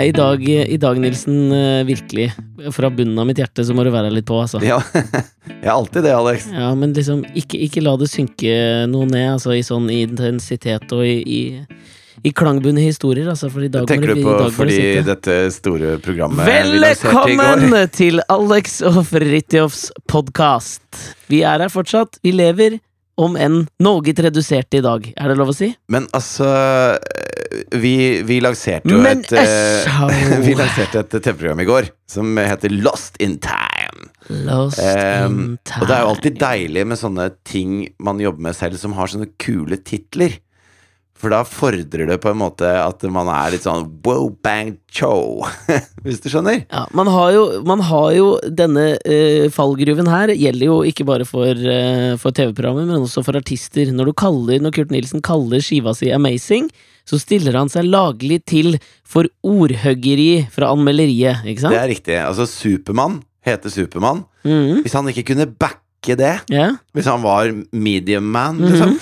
Nei, i dag, i dag Nilsen, eh, virkelig. Fra bunnen av mitt hjerte så må du være litt på, altså. Ja, jeg er alltid det, Alex. Ja, men liksom, ikke, ikke la det synke noe ned, altså, i sånn intensitet og i, i, i klangbunne historier, altså, for i dag Tenker du på dag det fordi dette store programmet vi lanserte i går? Velkommen til Alex og Fridtjofs podkast. Vi er her fortsatt. Vi lever, om enn noe redusert i dag. Er det lov å si? Men altså Vi, vi lanserte jo Men et altså- Vi lanserte et TV-program i går som heter Lost in Time. Lost um, in time. og det er jo alltid deilig med sånne ting man jobber med selv, som har sånne kule titler. For da fordrer det på en måte at man er litt sånn wow, bang, cho. Hvis du skjønner? Ja, man har jo, man har jo denne uh, fallgruven her gjelder jo ikke bare for, uh, for TV-programmer, men også for artister. Når, du kaller, når Kurt Nilsen kaller skiva si Amazing, så stiller han seg laglig til for ordhøggeri fra anmelderiet, ikke sant? Det er riktig. Altså, Supermann heter Supermann. Mhm, Hvis han ikke kunne backe det, yeah. hvis han var medium man, Mhm. liksom,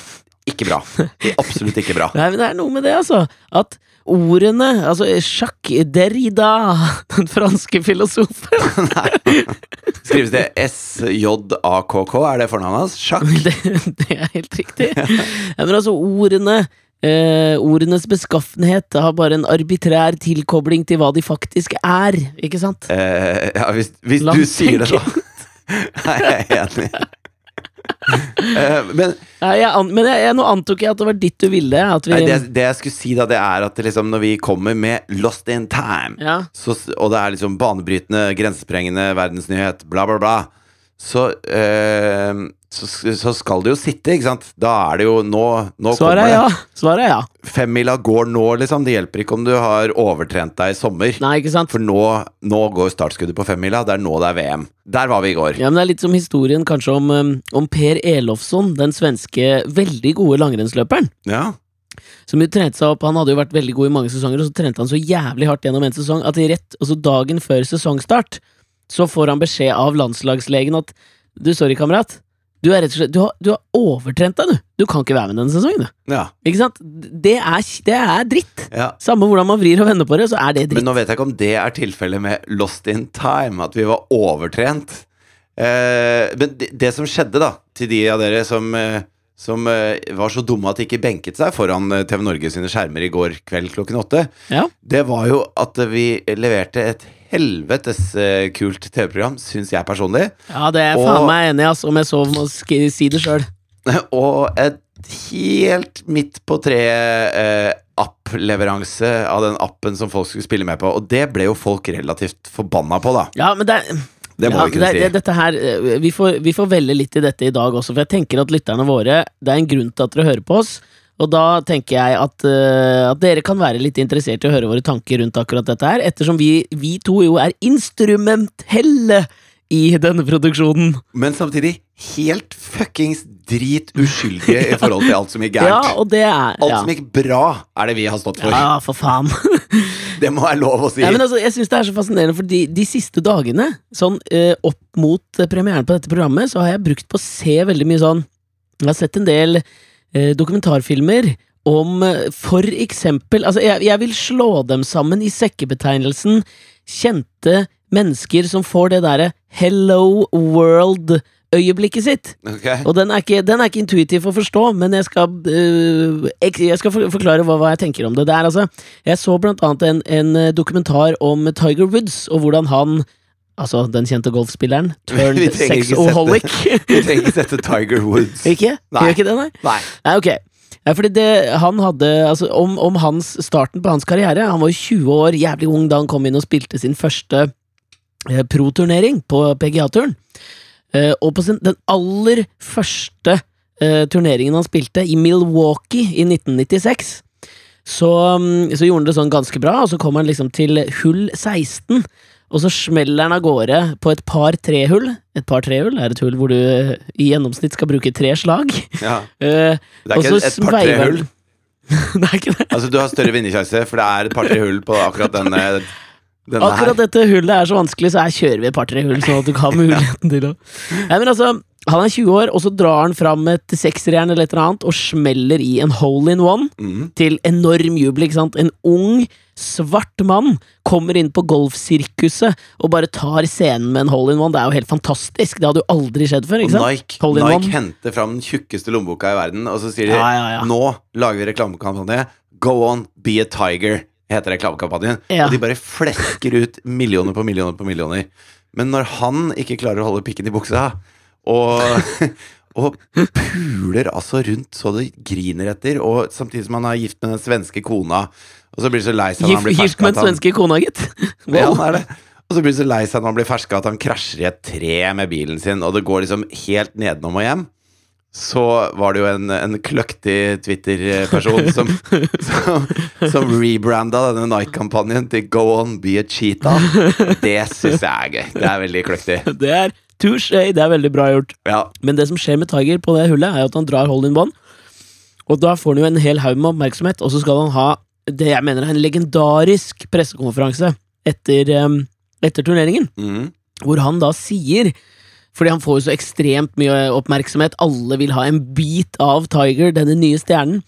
ikke bra. Det er Absolutt ikke bra. Nei, men det er noe med det, altså. At ordene Altså, Jacques Derrida, den franske filosofen Skrives det SJAKK? Er det fornavnet hans? Jacques? det, det er helt riktig. Ja, men altså, ordene eh, Ordenes beskaffenhet har bare en arbitrær tilkobling til hva de faktisk er, ikke sant? Eh, ja, hvis, hvis du sier det, sånn Nei, jeg er enig. Eh, men Ja, jeg, men jeg, jeg, nå antok jeg at det var ditt du ville. At vi, nei, det, det jeg skulle si, da, det er at liksom, når vi kommer med Lost in Time, ja. så, og det er liksom banebrytende, grensesprengende verdensnyhet, bla, bla, bla, så, eh, så, så skal det jo sitte, ikke sant? Da er det jo Nå, nå Svaret kommer er det. ja. Svaret er ja. Femmila går nå, liksom. Det hjelper ikke om du har overtrent deg i sommer. Nei, ikke sant? For nå, nå går startskuddet på femmila. Det er nå det er VM. Der var vi i går. Ja, men Det er litt som historien kanskje om, um, om Per Elofsson, den svenske veldig gode langrennsløperen. Ja. Som jo trente seg opp, Han hadde jo vært veldig god i mange sesonger, og så trente han så jævlig hardt gjennom en sesong at rett, altså dagen før sesongstart så får han beskjed av landslagslegen at du, sorry, kamerat. Du er rett og slett Du har, du har overtrent deg, du. Du kan ikke være med denne sesongen, du. ja. Ikke sant? Det er, det er dritt. ja. Samme hvordan man vrir og vender på det, så er det dritt. Men nå vet jeg ikke om det er tilfellet med Lost in Time, at vi var overtrent. Eh, men det, det som skjedde, da, til de av dere som, eh, som eh, var så dumme at de ikke benket seg foran eh, TV Norge sine skjermer i går kveld klokken åtte, Ja. det var jo at vi leverte et helvetes eh, kult TV-program, syns jeg personlig. ja, det er Og- faen meg enig i, altså, om jeg så må si det sjøl. Og et helt midt på treet eh, app-leveranse av den appen som folk skulle spille med på. Og det ble jo folk relativt forbanna på, da. Ja, men det Det må ja, vi kunne det, si. det, her, eh, vi får, vi får velge litt i dette i dag også, for jeg tenker at lytterne våre Det er en grunn til at dere hører på oss, og da tenker jeg at, uh, at dere kan være litt interessert i å høre våre tanker rundt akkurat dette her, ettersom vi, vi to jo er instrumentelle i denne produksjonen. Men samtidig helt fuckings drit uskyldige i forhold til alt som gikk Ja, gærent. og det er Alt ja. som gikk bra, er det vi har stått for. ja, for faen. Det må være lov å si. Ja, men altså, jeg synes det er så fascinerende, for de, de siste dagene, sånn uh, opp mot eh, premieren på dette programmet, så har jeg brukt på å se veldig mye sånn Jeg har sett en del dokumentarfilmer om eh, for eksempel Altså, jeg, jeg vil slå dem sammen i sekkebetegnelsen kjente mennesker som får det derre Hello World-øyeblikket sitt. Okay. Og den er, ikke, den er ikke intuitiv å forstå, men jeg skal, øh, jeg skal forklare hva, hva jeg tenker om det. det er, altså, jeg så blant annet en, en eh, dokumentar om Tiger Woods, og hvordan han Altså den kjente golfspilleren. Turned sexoholic. Vi trenger ikke sette Tiger Woods. ikke? Nei. Gjør ikke det, nei? Nei. Nei, ok. Ja, fordi det, han hadde, altså, om, om hans, starten på hans karriere Han var jo 20 år, jævlig ung da han kom inn og spilte sin første eh, pro-turnering på PGA-turen. Eh, og på sin, den aller første eh, turneringen han spilte, i Milwaukee i 1996, så, mm, så gjorde han det sånn ganske bra, og så kom han liksom til hull 16. Og så smeller den av gårde på et par trehull. Et par trehull er et hull hvor du eh, i gjennomsnitt skal bruke tre slag. Ja. Eh, Det er ikke et par-tre hull. det er ikke det. Altså, du har større vinnersjanse, for det er et par-tre hull på akkurat denne, denne Akkurat her. dette hullet er så vanskelig, så her kjører vi et par-tre hull, sånn at du kan ha muligheten til å Nei, men altså Han er 20 år, og så drar han fram et sekserjern eller et eller annet og smeller i en hole in one Mm. til enorm jubel. ikke sant? En ung, svart mann kommer inn på golfsirkuset og bare tar scenen med en hole in one. Det er jo helt fantastisk. Det hadde jo aldri skjedd før. Og ikke sant? Nike, Hole in Nike henter fram den tjukkeste lommeboka i verden, og så sier de Ja, ja, ja. Nå lager vi reklamekampanje. Go on, be a tiger, heter reklamekampanjen. Og de bare flekker ut millioner på millioner på millioner. Men når han ikke klarer å holde pikken i buksa, og, og puler altså rundt så det griner etter, og samtidig som han er gift med den svenske kona, og så blir han så lei seg når han blir blir gift med den svenske kona, gitt. ja, han er det. Og så blir han så lei seg når han blir ferska at han krasjer i et tre med bilen sin, og det går liksom helt nedenom og hjem. Så var det jo en, en kløktig Twitter-person som, som, som rebranda denne Nike-kampanjen til Go on, be a cheetah. Det syns jeg er gøy. Det er veldig kløktig. Det er touché, det er veldig bra gjort. Ja. Men det som skjer med Tiger på det hullet, er at han drar hold in one. Og da får han jo en hel haug med oppmerksomhet, og så skal han ha det jeg mener er en legendarisk pressekonferanse etter, etter turneringen. Mm. Hvor han da sier Fordi han får jo så ekstremt mye oppmerksomhet, alle vil ha en bit av Tiger, denne nye stjernen.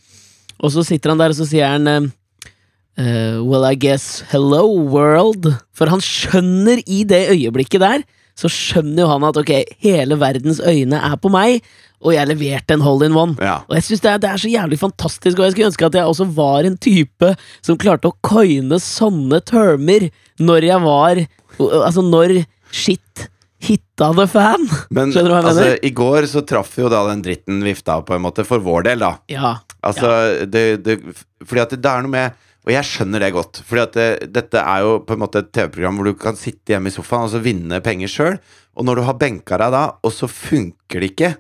Og så sitter han der, og så sier han eh, Well, I guess hello, world. For han skjønner i det øyeblikket der, så skjønner jo han at ok, hele verdens øyne er på meg, og jeg leverte en hole in one. Ja. Og jeg synes det er, det er så jævlig fantastisk, og jeg skulle ønske at jeg også var en type som klarte å coine sånne termer når jeg var Altså når shit hitta the fan. Men Skjønner du hva jeg altså, mener? i går så traff jo da den dritten vifta på en måte, for vår del, da. Ja. Altså, det, det, fordi at det, det er noe med Og jeg skjønner det godt. For det, dette er jo på en måte et TV-program hvor du kan sitte hjemme i sofaen og så vinne penger sjøl. Og når du har benka deg da, og så funker det ikke,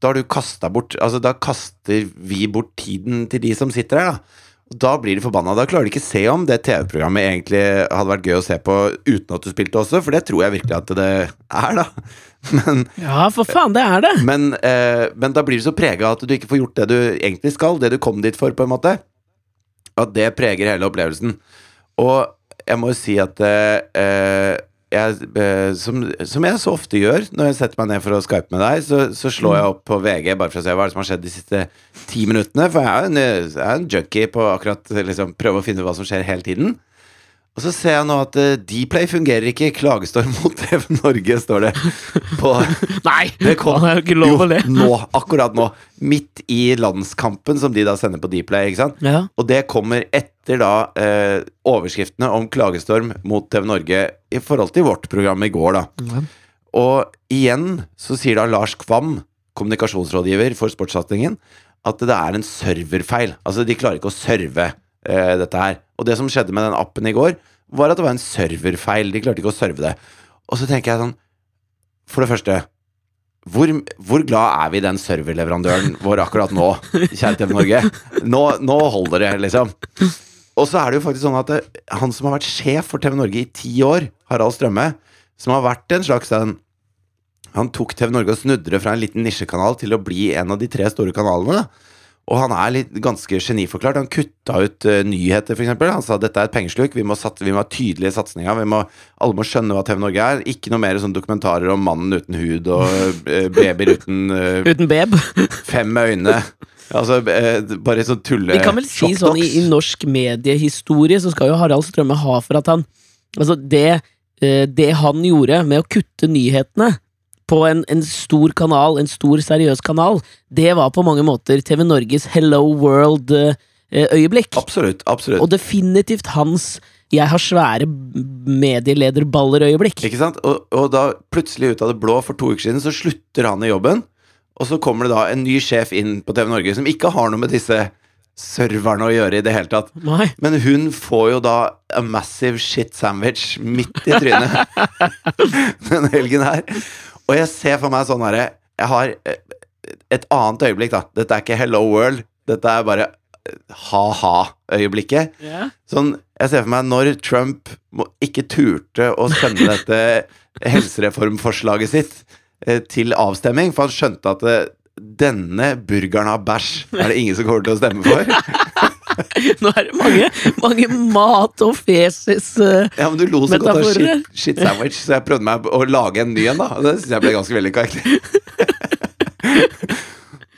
da har du kasta bort Altså, da kaster vi bort tiden til de som sitter her, da. Og da blir de forbanna. Da klarer de ikke se om det TV-programmet egentlig hadde vært gøy å se på uten at du spilte også, for det tror jeg virkelig at det er, da. Men ja, for faen, det er det! men, eh, men da blir du så prega at du ikke får gjort det du egentlig skal, det du kom dit for, på en måte. At det preger hele opplevelsen. Og jeg må jo si at eh, eh, jeg, eh, som, som jeg så ofte gjør når jeg setter meg ned for å skype med deg, så, så slår jeg opp på VG bare for å se hva som har skjedd de siste ti minuttene. For jeg er jo en, en junkie på akkurat liksom, prøve å finne ut hva som skjer hele tiden. Og så ser jeg nå at uh, Dplay fungerer ikke. Klagestorm mot TV Norge, står det på Nei! det kom- er jo ikke lov å le. Nå, akkurat nå. Midt i landskampen som de da sender på Dplay. ikke sant? Ja. Og det kommer etter da uh, overskriftene om klagestorm mot TV Norge i forhold til vårt program i går, da. Og igjen så sier da Lars Kvam, kommunikasjonsrådgiver for sportssatsingen, at det er en serverfeil. Altså, de klarer ikke å serve eh, dette her. Og det som skjedde med den appen i går, var at det var en serverfeil. De klarte ikke å serve det. Og så tenker jeg sånn For det første hvor, hvor glad er vi den serverleverandøren vår akkurat nå, kjære TV Norge? Nå, nå holder det, liksom. Og så er det jo faktisk sånn at det, han som har vært sjef for TV Norge i ti år, Harald Strømme, som har vært en slags en Han tok TV Norge og snudde det fra en liten nisjekanal til å bli en av de tre store kanalene. da. Og han er litt, ganske geniforklart. Han kutta ut uh, nyheter, f.eks. Han sa dette er et pengesluk, vi må, sat, vi må ha tydelige satsinger. Vi må, alle må skjønne hva TV Norge er. Ikke noe mer sånn dokumentarer om mannen uten hud og uh, babyer uten uh, Uten beb. fem øyne. Altså, eh, bare sånn tulle Vi kan vel si sånn i, i norsk mediehistorie så skal jo Harald Strømme ha for at han Altså, det, eh, det han gjorde med å kutte nyhetene på en, en stor kanal, en stor seriøs kanal, det var på mange måter TV Norges Hello World-øyeblikk. Absolutt. absolutt. Og definitivt hans jeg har svære medielederballer-øyeblikk. Ikke sant? Og, og da plutselig ut av det blå for to uker siden så slutter han i jobben, og så kommer det da en ny sjef inn på TV Norge som ikke har noe med disse serverne å gjøre i det hele tatt. Nei. Men hun får jo da a massive shit sandwich midt i trynet den helgen her. Og jeg ser for meg sånn herre Jeg har eh, et annet øyeblikk, da. Dette er ikke Hello World. Dette er bare eh, ha-ha-øyeblikket. Yeah. Sånn, jeg ser for meg når Trump ikke turte å sende dette helsereformforslaget sitt eh, til avstemming, for han skjønte at denne burgeren av bæsj er det ingen som kommer til å stemme for. Nå er det mange, mange mat- og feses eh, Ja, men du lo så godt av shit, shit sandwich, så jeg prøvde meg å lage en ny en, da. Det syns jeg ble ganske vellykka, egentlig.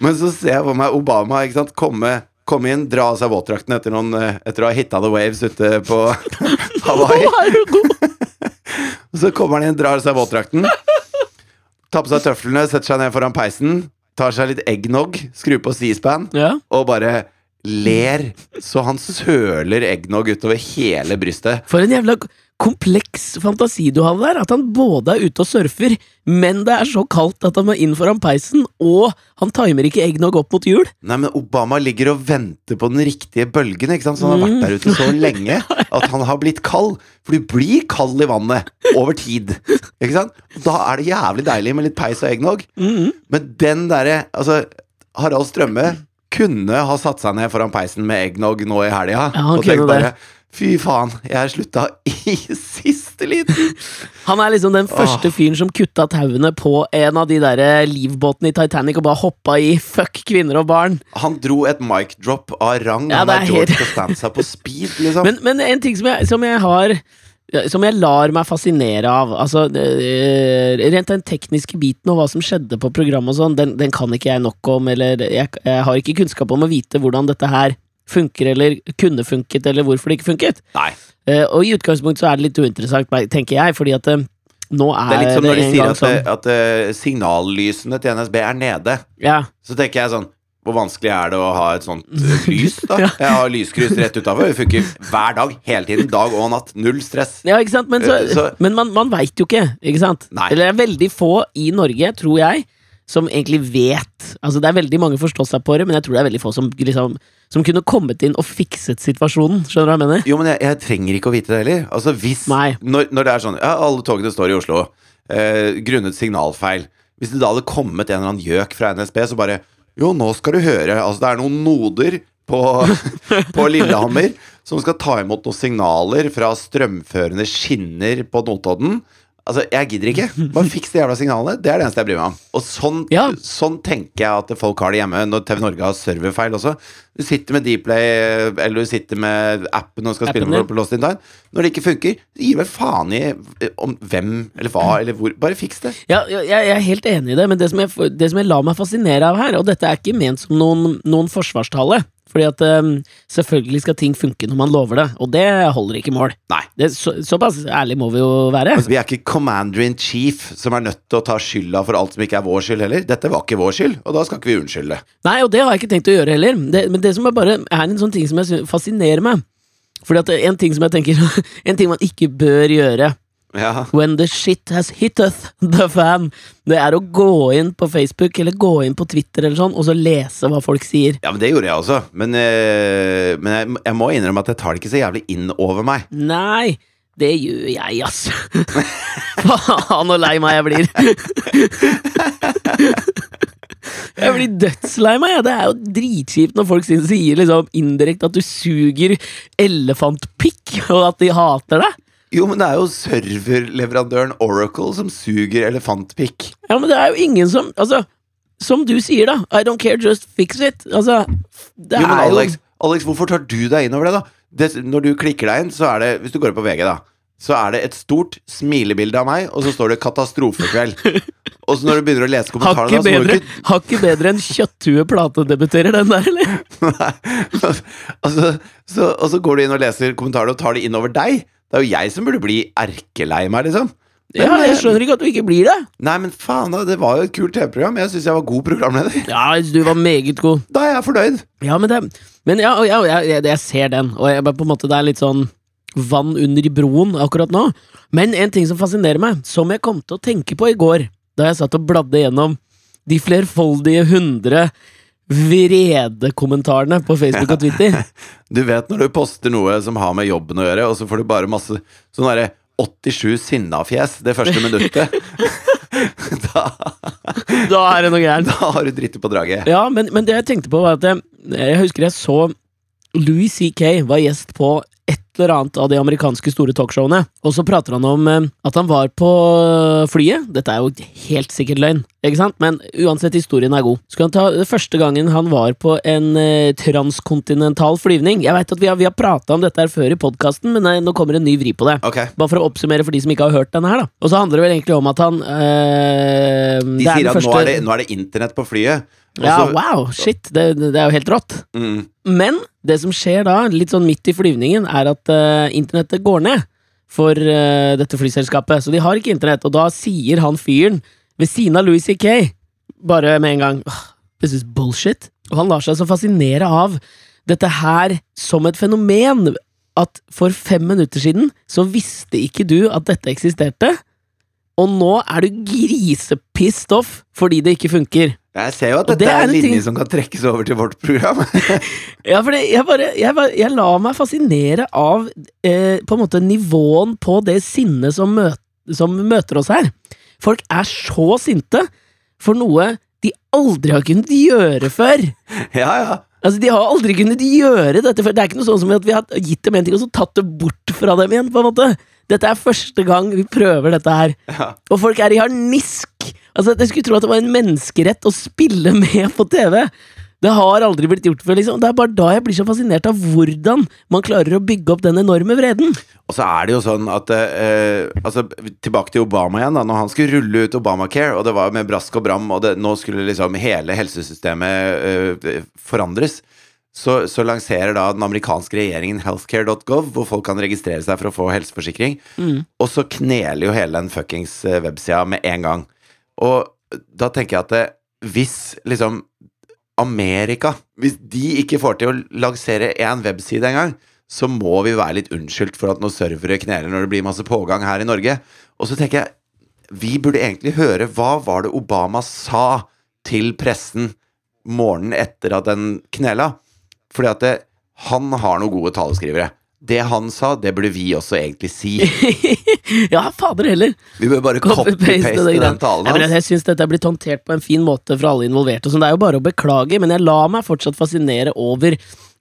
Men så ser jeg for meg Obama ikke sant, komme, komme inn, dra av seg våtdrakten etter, noen, eh, etter å ha hitta the waves ute på Hawaii. Å, er du god? Og så kommer han inn, drar av seg våtdrakten, tar på seg tøflene, setter seg ned foran peisen, tar seg litt eggnog, skrur på C-span Ja. og bare ler så han søler eggnog utover hele brystet. For en jævla kompleks fantasi du hadde der. At han både er ute og surfer, men det er så kaldt at han må inn foran peisen, og han timer ikke eggnog opp mot jul. Nei, men Obama ligger og venter på den riktige bølgen, ikke sant? så han har vært der ute så lenge at han har blitt kald. For du blir kald i vannet over tid. Ikke sant? Da er det jævlig deilig med litt peis og eggnog. Men den derre Altså, Harald Strømme kunne ha satt seg ned foran peisen med eggnog nå i helga Ja, og tenkt bare Fy faen, jeg slutta i siste liten! Han er liksom den første fyren som kutta tauene på en av de der livbåtene i Titanic og bare hoppa i fuck kvinner og barn. Han dro et mic drop av rang. Ja, han er George Costanza på speed, liksom. Men, men en ting som jeg, som jeg har som jeg lar meg fascinere av. Altså, rent den tekniske biten og hva som skjedde på programmet og sånn, den, den kan ikke jeg nok om, eller jeg, jeg har ikke kunnskap om å vite hvordan dette her funker, eller kunne funket, eller hvorfor det ikke funket. Nei. Eh, og i utgangspunktet så er det litt uinteressant, tenker jeg, fordi at eh, nå er Det er litt som når de sier at, sånn at eh, signallysene til NSB er nede. Ja, Så tenker jeg sånn Hvor vanskelig er det å ha et sånt eh, lys, da? Ja. Jeg har lyskryss rett utafor. Det funker hver dag. Hele tiden. Dag og natt. Null stress. ja ikke sant? Men, så, Eh, så- men man, man veit jo ikke, ikke sant? Nei. Eller det er veldig få i Norge, tror jeg, som egentlig vet Altså Det er veldig mange forstår seg på det, men jeg tror det er veldig få som liksom Som kunne kommet inn og fikset situasjonen. Skjønner du hva jeg mener? Jo, men jeg, jeg trenger ikke å vite det heller. Altså hvis når, når det er sånn Ja, alle togene står i Oslo. Eh, grunnet signalfeil. Hvis det da hadde kommet en eller annen gjøk fra NSB, så bare Jo, nå skal du høre. Altså, det er noen noder på, på Lillehammer som skal ta imot noen signaler fra strømførende skinner på Notodden. Altså, Jeg gidder ikke. Bare fiks de jævla signalene. Det er det eneste jeg bryr meg om. Og sånn, Ja. sånn tenker jeg at folk har det hjemme når TV Norge har serverfeil også. Du sitter med Dplay, eller du sitter med appen og skal Appen, spille på Lost in Time. Når det ikke funker, gi vel faen i eh, om hvem eller hva eller hvor. Bare fiks det. Ja, ja, jeg jeg er helt enig i det, men det som, jeg, det som jeg lar meg fascinere av her, og dette er ikke ment som noen, noen forsvarstale, fordi at um, selvfølgelig skal ting funke når man lover det, og det holder ikke mål. Nei. Det, så, såpass ærlig må vi jo være. Altså, vi er ikke commander in chief som er nødt til å ta skylda for alt som ikke er vår skyld heller. Dette var ikke vår skyld, og da skal ikke vi unnskylde. Nei, og det har jeg ikke tenkt å gjøre heller, det, men det som er bare er en sånn ting som jeg fascinerer meg. Fordi at en ting som jeg tenker En ting man ikke bør gjøre Ja. when the shit has hitteth the fan, det er å gå inn på Facebook eller gå inn på Twitter eller sånn, og så lese hva folk sier. ja, men det gjorde jeg også. Men, øh, men jeg, jeg må innrømme at jeg tar det ikke så jævlig inn over meg. Nei, det gjør jeg, ass. Faen så lei meg jeg blir. Jeg blir dødslei meg. Ja. Det er jo dritkjipt når folk sier- liksom indirekte at du suger elefantpikk, og at de hater deg. Jo, men det er jo serverleverandøren Oracle som suger elefantpikk. Ja, men det er jo ingen som Altså, som du sier, da. I don't care, just fix it. Altså, det Jo, men er jo Alex, Alex, hvorfor tar du deg inn over det, da? Det, når du klikker deg inn, så er det Hvis du går på VG, da. Så er det et stort smilebilde av meg, og så står det 'Katastrofekveld'. Og så når du begynner å lese kommentarene, Hakket bedre, ikke bedre enn Kjøtthue platedebuterer, den der, eller? Nei. altså, så, og så går du inn og leser kommentarene og tar det inn over deg. Det er jo jeg som burde bli erkelei meg, liksom. Men, Ja, jeg eh, skjønner ikke at du ikke blir det. Nei, men faen, da. Det var jo et kult TV-program. Jeg syns jeg var god programleder. Ja, du var meget god. Da er jeg fornøyd. Ja, men, det, men ja, ja, jeg, jeg ser den, og jeg, på en måte, det er litt sånn vann under broen akkurat nå. Men en ting som fascinerer meg, som jeg kom til å tenke på i går, da jeg satt og bladde gjennom de flerfoldige hundre vredekommentarene på Facebook og Twitter. Du vet når du poster noe som har med jobben å gjøre, og så får du bare masse sånn derre 87 sinnafjes det første minuttet. da, Da er det noe gærent. da har du dritt på draget. Ja, men, men det jeg tenkte på, var at jeg, jeg husker jeg så Louis C.K. var gjest på eller annet av de amerikanske store talkshowene. Og så prater han om eh, at han var på flyet. Dette er jo helt sikkert løgn, ikke sant? Men uansett, historien er god. Skal han ta første gangen han var på en eh, transkontinental flyvning. Jeg vet at vi har, vi har prata om dette her før i podkasten, men nei, nå kommer en ny vri på det. Okay. Bare for å oppsummere for de som ikke har hørt denne her, da. Og så handler det vel egentlig om at han øh, De er sier at første- nå, er det, nå er det internett på flyet. Og Ja, wow, shit. Det, det er jo helt rått. mm, Men det som skjer da, litt sånn midt i flyvningen, er at uh, internettet går ned for uh, dette flyselskapet. Så de har ikke internett, og da sier han fyren ved siden av Louis C.K. bare med en gang This is bullshit. Og han lar seg så fascinere av dette her som et fenomen at for fem minutter siden så visste ikke du at dette eksisterte. Og nå er du grisepissed off fordi det ikke funker. Jeg ser jo at dette det er en en linje ting- som kan trekkes over til vårt program. Ja, for jeg bare jeg, bare- jeg lar meg fascinere av eh, på en måte nivåen på det sinnet som, møt, som møter oss her. Folk er så sinte for noe de aldri har kunnet gjøre før. ja, ja. Altså, De har aldri kunnet gjøre dette før. Det er ikke noe sånn som at vi har gitt dem en ting og så tatt det bort fra dem igjen. på en måte. Dette er første gang vi prøver dette her. ja. Og folk er i harnisk! Altså, Jeg skulle tro at det var en menneskerett å spille med på TV. Det har aldri blitt gjort før. liksom. Det er bare da jeg blir så fascinert av hvordan man klarer å bygge opp den enorme vreden. Og så er det jo sånn at eh, altså, Tilbake til Obama igjen. da Når han skulle rulle ut Obamacare, og det var med brask og bram, og det, nå skulle liksom hele helsesystemet eh, forandres, så, så lanserer da den amerikanske regjeringen healthcare.gov, hvor folk kan registrere seg for å få helseforsikring. Mm. Og så kneler jo hele den fuckings eh, websida med en gang. Og da tenker jeg at det, hvis liksom Amerika Hvis de ikke får til å lansere én webside engang, så må vi være litt unnskyldt for at noen servere kneler når det blir masse pågang her i Norge. Og så tenker jeg vi burde egentlig høre hva var det Obama sa til pressen morgenen etter at den knela. Fordi at det, han har noen gode taleskrivere. Det han sa, det burde vi også egentlig si. ja, fader heller! Vi bør bare copy-paste copy den talen hans. Ja, jeg syns dette er blitt håndtert på en fin måte fra alle involverte. sånn. Det er jo bare å beklage, men jeg lar meg fortsatt fascinere over,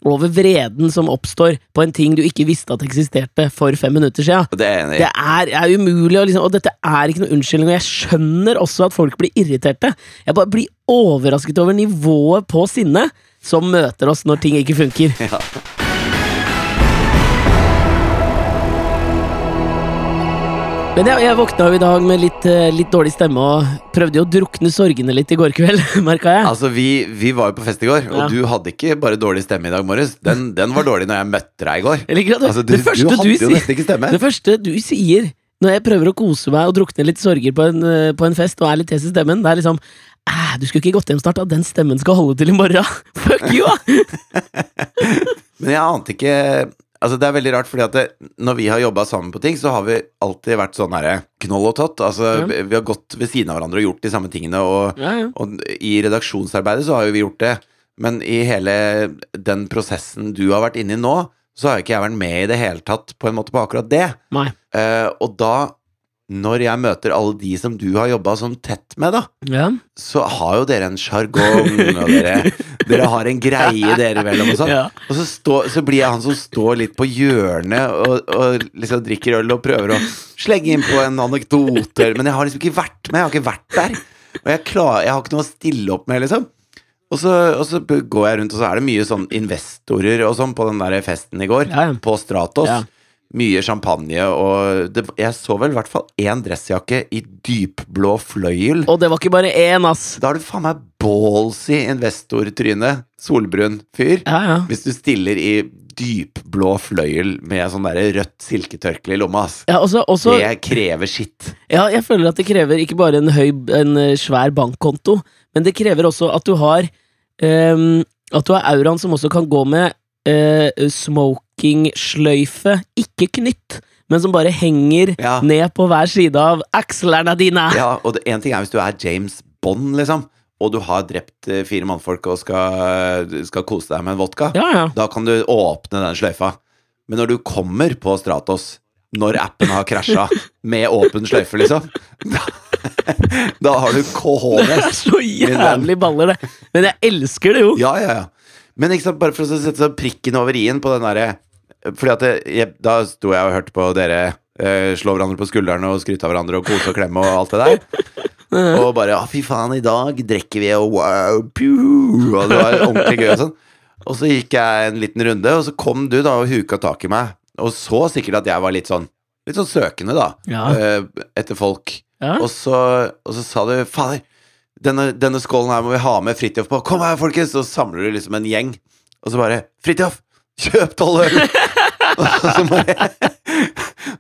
over vreden som oppstår på en ting du ikke visste at eksisterte for fem minutter siden. Det er. Det er, er umulig, liksom, og dette er ikke noe unnskyldning. Og jeg skjønner også at folk blir irriterte. Jeg bare blir overrasket over nivået på sinnet som møter oss når ting ikke funker. Ja. Men jeg, jeg våkna jo i dag med litt, eh, litt dårlig stemme og prøvde jo å drukne sorgene litt i går kveld, merka jeg. Altså, vi, vi var jo på fest i går, og Ja. du hadde ikke bare dårlig stemme i dag morges. Den, den var dårlig når jeg møtte deg i går. At Altså, du, det, første du du, sier, det første du sier når jeg prøver å kose meg og drukne litt sorger på en, eh, på en fest og er litt hes i stemmen, det er liksom Æh, du skulle ikke gått hjem snart, da. Den stemmen skal holde til i morgen. Fuck you, da! Men jeg ante ikke Altså Det er veldig rart, fordi at det, når vi har jobba sammen på ting, så har vi alltid vært sånn herre knoll og tott. Altså Ja. vi- har gått ved siden av hverandre og gjort de samme tingene, og, Ja, ja. og i redaksjonsarbeidet så har jo vi gjort det. Men i hele den prosessen du har vært inne i nå, så har jo ikke jeg vært med i det hele tatt på en måte på akkurat det. Eh, og da, når jeg møter alle de som du har jobba sånn tett med, da, Ja. så har jo dere en sjargong, og dere, dere har en greie dere imellom og sånn. Ja. Og så, stå, så blir jeg han som står litt på hjørnet og, og liksom drikker øl og prøver å slenge inn på en anekdote. Men jeg har liksom ikke vært med. Jeg har ikke vært der. Og jeg, klar, jeg har ikke noe å stille opp med, liksom. Og så, og så går jeg rundt, og så er det mye sånn investorer og sånn på den der festen i går. Ja, ja. På Stratos. Mye champagne, og det, jeg så vel i hvert fall én dressjakke i dypblå fløyel. Og det var ikke bare én, ass. Da er du faen meg ballsy investortryne. Solbrun fyr. Ja, ja. Hvis du stiller i dypblå fløyel med sånn der rødt silketørkle i lomma, ass. ja også, også, Det krever skitt. Ja, jeg føler at det krever ikke bare en høy, en eh, svær bankkonto, men det krever også at du har um, At du har auraen som også kan gå med uh, smokingsløyfe, ikke knytt, men som bare henger Ja. ned på hver side av akslerne dine. Ja, og det, en ting er hvis du er James Bond, liksom, og du har drept eh, fire mannfolk og skal, skal kose deg med en vodka. Ja, ja. Da kan du åpne den sløyfa. Men når du kommer på Stratos, når appen har krasja, med åpen sløyfe, liksom Da, da har du Det er så jævlig baller, det. Men jeg elsker det jo. Ja, ja, ja. Men ikke sant, bare for å sette prikken over i-en på den derre fordi at jeg, da sto jeg og hørte på dere eh, slå hverandre på skuldrene og skryte av hverandre og kose og klemme og alt det der. Og bare 'Å, fy faen, i dag drikker vi', og wow, piu, og det var ordentlig gøy og sånn. Og så gikk jeg en liten runde, og så kom du da og huka tak i meg, og så sikkert at jeg var litt sånn Litt sånn søkende, da, Ja. eh, etter folk. Ja. Og så, og så sa du 'Fader, denne, denne skålen her må vi ha med Fridtjof på. Kom her, folkens!' Så samler du liksom en gjeng, og så bare 'Fridtjof, kjøp tolv øl!' og, så må jeg,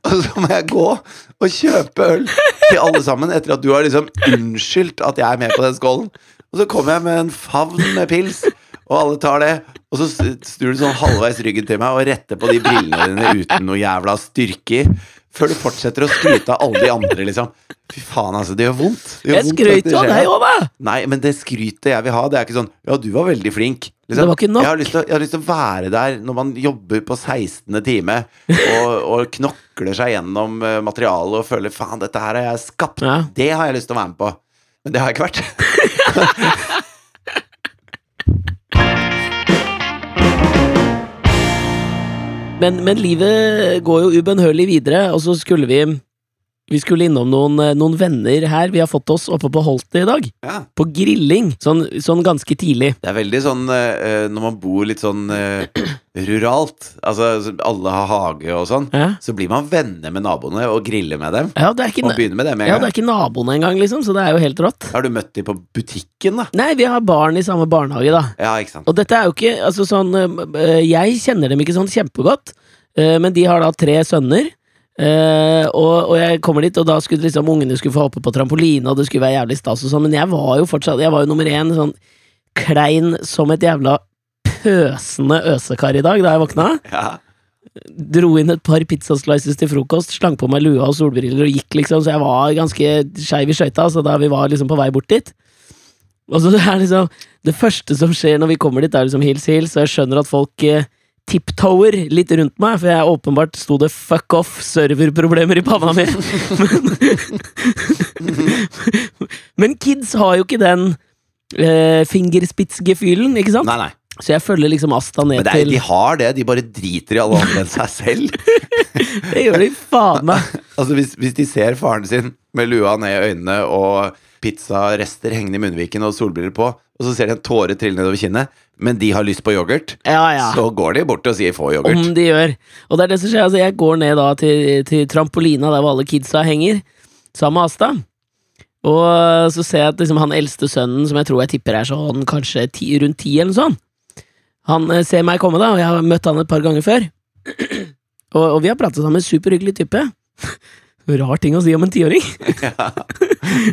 og så må jeg gå og kjøpe øl til alle sammen etter at du har liksom unnskyldt at jeg er med på den skålen. Og så kommer jeg med en favn med pils, og alle tar det. Og så snur du sånn halvveis ryggen til meg og retter på de brillene dine uten noe jævla styrke i. Før du fortsetter å skryte av alle de andre, liksom. Fy faen, altså. Det gjør vondt. Det gjør Jeg det jo av deg òg, da! Nei, men det skrytet jeg vil ha, det er ikke sånn Ja, du var veldig flink. Liksom. Det var ikke nok. Jeg, har lyst til, jeg har lyst til å være der når man jobber på 16. time og, og knokler seg gjennom eh, materialet og føler faen, dette her har jeg skapt. Ja. Det har jeg lyst til å være med på. Men det har jeg ikke vært. Men, men livet går jo ubønnhørlig videre, og så skulle vi Vi skulle innom noen, eh, noen venner her vi har fått oss oppe på Holtet i dag. Ja. På grilling. Sånn, sånn ganske tidlig. Det er veldig sånn uh, når man bor litt sånn uh, ruralt, altså alle har hage og sånn, Ja, så blir man venner med naboene og griller med dem. ja det er ikke Og begynner med dem Ja, det er ikke naboene engang, liksom, så det er jo helt rått. Har du møtt dem på butikken, da? Nei, vi har barn i samme barnehage, da. Ja, ikke sant. Og dette er jo ikke Altså sånn uh, Jeg kjenner dem ikke sånn kjempegodt, men de har da tre sønner. Øh, og, og jeg kommer dit, og da skulle liksom ungene skulle få hoppe på trampoline, og det skulle være jævlig stas og sånn, men jeg var jo fortsatt Jeg var jo nummer én, sånn klein som et jævla pøsende øsekar i dag da jeg våkna. Ja. Dro inn et par pizzaslices til frokost, slang på meg lua og solbriller og gikk, liksom, så jeg var ganske skeiv i skøyta, så da vi var liksom på vei bort dit. Og så det er liksom Det første som skjer når vi kommer dit, er liksom hils, hils, og jeg skjønner at folk eh, tiptoer litt rundt meg, for jeg åpenbart sto det fuck off serverproblemer i panna mi. Men, men kids har jo ikke den eh, fingerspitzgefühlen, ikke sant? Nei, nei. Så jeg følger liksom Asta ned Men til de har det, de bare driter i alle andre enn seg selv. Det gjør de faen meg. Altså hvis, hvis de ser faren sin med lua ned i øynene og pizzarester hengende i munnviken og solbriller på, og så ser de en tåre trille nedover kinnet, men de har lyst på yoghurt, Ja, ja. så går de bort og sier 'få yoghurt'. Om de gjør. Og det er det som skjer. Altså, jeg går ned da til, til trampolina der hvor alle kidsa henger, sammen med Asta. Og så ser jeg at liksom, han eldste sønnen, som jeg tror jeg tipper er sånn kanskje ti, rundt ti eller noe sånt, han eh, ser meg komme, da, og jeg har møtt han et par ganger før. og, og vi har pratet sammen, superhyggelig type. Rar ting å si om en tiåring.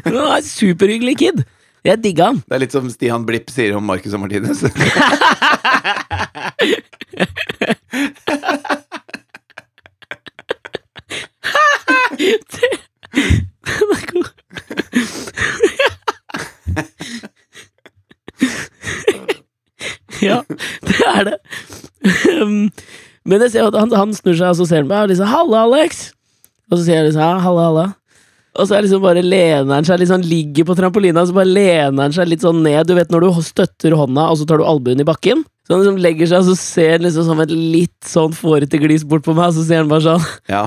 Men han er en superhyggelig kid. Jeg digga han. Det er litt som Stian Blipp sier om Marcus og Martinez. Den er god. ja, det er det. Um, Men jeg ser at han, han snur seg, og så ser han meg og liksom 'Halla, Alex!' Og så sier jeg liksom ja, 'Halla, halla'. Og så er liksom bare lener han seg litt sånn, ligger på trampolina, så bare lener han seg litt sånn ned. Du vet når du støtter hånda, og så tar du albuen i bakken? Så han liksom legger seg, og så ser han liksom som et litt sånn fårete glis bort på meg, og så sier han bare sånn Ja.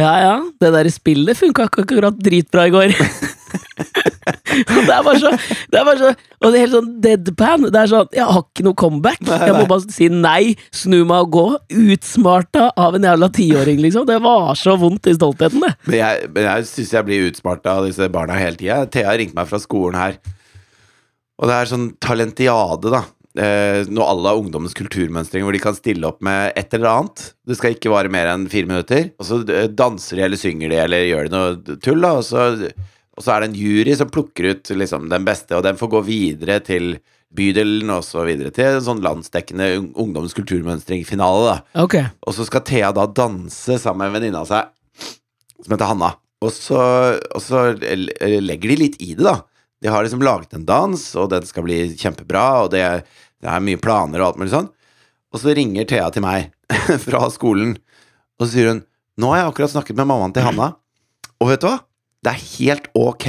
ja, ja, det der spillet funka ikke akkurat dritbra i går. Det er bare så, det er bare så Og det er helt sånn deadpan. Det er sånn, Jeg har ikke noe comeback. Jeg må bare si nei, snu meg og gå. Utsmarta av en jævla tiåring, liksom. Det var så vondt i stoltheten, det. Men jeg, men jeg syns jeg blir utsmarta av disse barna hele tida. Thea ringte meg fra skolen her, og det er sånn talentiade, da. Eh, når alle har ungdommens kulturmønstring, hvor de kan stille opp med et eller annet. Det skal ikke vare mer enn fire minutter. Og så eh, danser de eller synger de eller gjør de noe tull, da. Og så, og så er det en jury som plukker ut liksom, den beste, og den får gå videre til bydelen og så videre til en sånn landsdekkende ung- ungdommens kulturmønstring-finale, da. Ok. Og så skal Thea da danse sammen med en venninne av seg som heter Hanna. Og så, og så legger de litt i det, da. De har liksom laget en dans, og den skal bli kjempebra, og det, det er mye planer og alt mulig sånn. Og så ringer Thea til meg fra skolen, og så sier hun Nå har jeg akkurat snakket med mammaen til Hanna, og vet du hva? Det er helt ok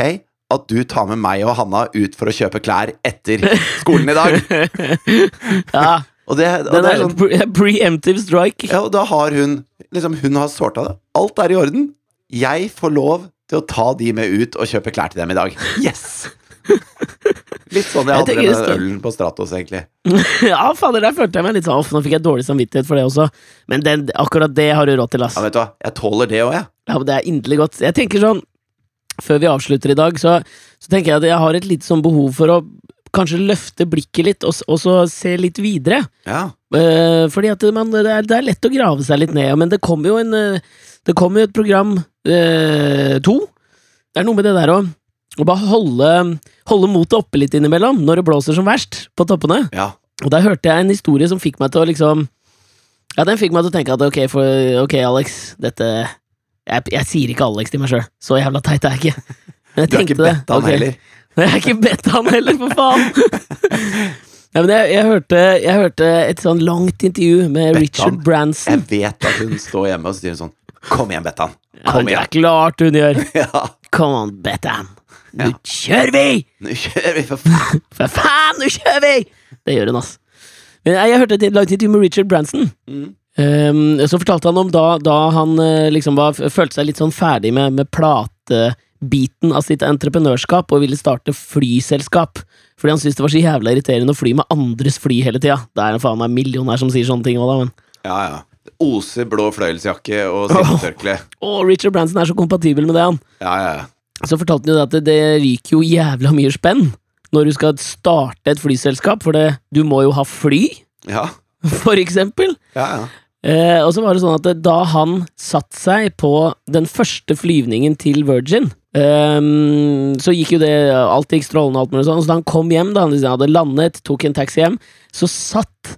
at du tar med meg og Hanna ut for å kjøpe klær etter skolen i dag. Ja. Og det, og det er sånn preemptive strike. Ja, og da har hun Liksom, hun har sorta det. Alt er i orden. Jeg får lov til å ta de med ut og kjøpe klær til dem i dag. Yes! Litt sånn jeg Jeg hadde med den ølen på Stratos, egentlig. Ja, fader, der følte jeg meg litt sånn nå fikk jeg dårlig samvittighet for det også. Men den, akkurat det har du råd til, ass. Ja, vet du hva, jeg tåler det òg, jeg. Ja, men det er inderlig godt. Jeg tenker sånn, før vi avslutter i dag, så, så tenker jeg at jeg har et lite sånn behov for å kanskje løfte blikket litt, og, og så se litt videre. Ja. Uh, fordi at man, det, er, det er lett å grave seg litt ned, men det kommer jo en eh, Det kommer jo et program uh, to. Det er noe med det der å å bare holde, holde motet oppe litt innimellom, når det blåser som verst, på toppene. ja. Og der hørte jeg en historie som fikk meg til å liksom Ja, den fikk meg til å tenke at ok, for, ok Alex, dette jeg, jeg sier ikke Alex til meg sjøl. Så jævla teit er jeg ikke. Men jeg Du har ikke det. bedt han okay. heller. Jeg har ikke bedt han heller, for faen! ja, men jeg, jeg, hørte, jeg hørte et sånn langt intervju med Bettan. Richard? Branson. Jeg vet at hun står hjemme og sier sånn Kom igjen, Bettan. Ja, Kom det er klart hun gjør. Ja, Come on, Bettan. Nå Ja. kjører vi! nå kjører vi, for faen. For faen, nå kjører vi! Det gjør hun, ass. Men jeg, jeg hørte et langt intervju med Richard Branson. Mm. Um, så fortalte han om da, da han eh, liksom var, følte seg litt sånn ferdig med, med platebiten av sitt entreprenørskap og ville starte flyselskap. Fordi han syntes det var så jævla irriterende å fly med andres fly hele tida. Det er en faen meg millionær som sier sånne ting òg, da, men Ja, ja. Oser blå fløyelsjakke og sittetørkle. oh, Richard Branson er så kompatibel med det, han. Ja, ja, ja. Så fortalte han jo det at det, det ryker jo jævla mye spenn når du skal starte et flyselskap, for det, du må jo ha fly, Ja, for eksempel. ja. ja. Eh, og så var det sånn at da han satte seg på den første flyvningen til Virgin, eh, så gikk jo det Alt gikk strålende, alt mulig sånn. Så da han kom hjem, da han liksom hadde landet, tok en taxi hjem, så satt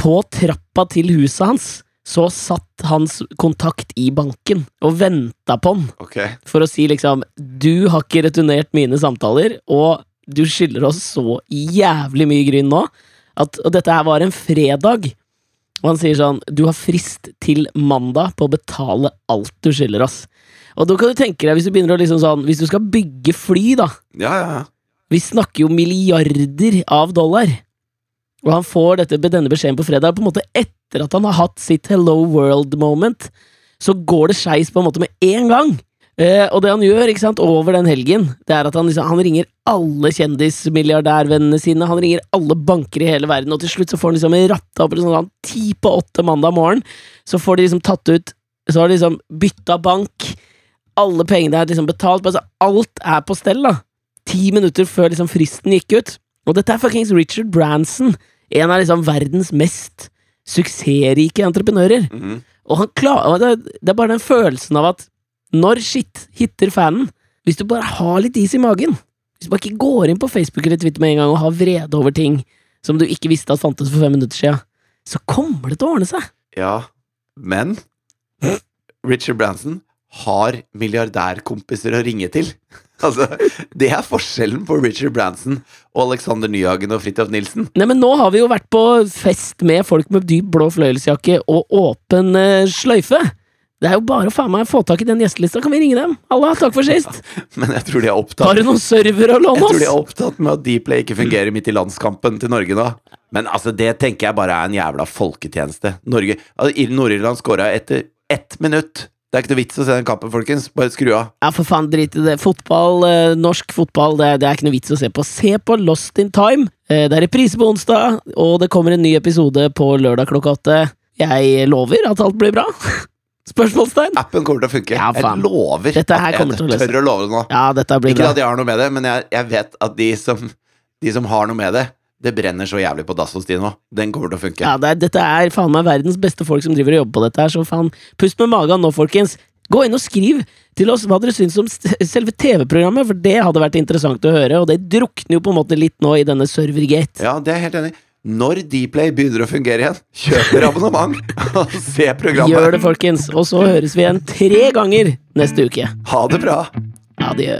på trappa til huset hans så satt hans kontakt i banken og venta på han okay. for å si liksom Du har ikke returnert mine samtaler, og du skylder oss så jævlig mye gryn nå. At, og dette her var en fredag. Og han sier sånn Du har frist til mandag på å betale alt du skylder oss. Og da kan du tenke deg, hvis du begynner å liksom sånn Hvis du skal bygge fly, da. Ja, ja, ja. Vi snakker jo milliarder av dollar. Og han får dette, denne beskjeden på fredag, på en måte etter at han har hatt sitt Hello World-moment. Så går det skeis på en måte med en gang. Eh, og det han gjør ikke sant, over den helgen, det er at han, liksom, han ringer alle kjendismilliardærvennene sine, han ringer alle banker i hele verden, og til slutt så får han liksom ratta opp sånn, ti på åtte mandag morgen. Så får de liksom tatt ut Så har de liksom bytta bank. Alle pengene er liksom betalt. Altså, alt er på stell, da ti minutter før liksom fristen gikk ut. Og dette er fuckings Richard Branson, en av liksom verdens mest suksessrike entreprenører. Mhm. Og han er- det er bare den følelsen av at når shit hitter fanen, hvis du bare har litt is i magen, hvis du bare ikke går inn på Facebook eller Twitter med en gang og har vrede over ting som du ikke visste at fantes for fem minutter siden, så kommer det til å ordne seg. Ja, men Richard Branson har milliardærkompiser å ringe til. Altså, Det er forskjellen på Richard Branson og Alexander Nyhagen og Fridtjof Nilsen. Nei, men nå har vi jo vært på fest med folk med dyp blå fløyelsjakke og åpen eh, sløyfe. Det er jo bare å faen meg få tak i den gjestelista, kan vi ringe dem? Halla, takk for sist! Men jeg tror de er opptatt Har du noen server å låne oss? Jeg tror de er opptatt med at Dplay ikke fungerer midt i landskampen til Norge nå. Men altså, det tenker jeg bare er en jævla folketjeneste. Norge, altså, Ir- Nord-Irland scora etter ett minutt. Det er ikke noe vits å se den kampen, folkens. Bare skru av. Ja, for faen, drit i det. Fotball, eh, norsk fotball, det, det er ikke noe vits å se på. Se på Lost in Time. Eh, det er reprise på onsdag, og det kommer en ny episode på lørdag klokka åtte. Jeg lover at alt blir bra. Spørsmålstegn? Appen kommer til å funke. Ja, jeg lover. Dette her at kommer til å jeg løse. tør å love det nå. Ja, dette blir Ikke bra. at jeg har noe med det, men jeg, jeg vet at de som, de som har noe med det, det brenner så jævlig på dass hos de nå. Den kommer til å funke. Ja, det er, dette er faen meg verdens beste folk som driver og jobber på dette her, så faen, pust med magen nå, folkens. Gå inn og skriv til oss hva dere syns om selve TV-programmet, for det hadde vært interessant å høre, og det drukner jo på en måte litt nå i denne servergate. Ja, det er helt enig. Når Dplay begynner å fungere igjen, kjøper abonnement og se programmet. Gjør det, folkens, og så høres vi igjen tre ganger neste uke. Ha det bra. Adjø.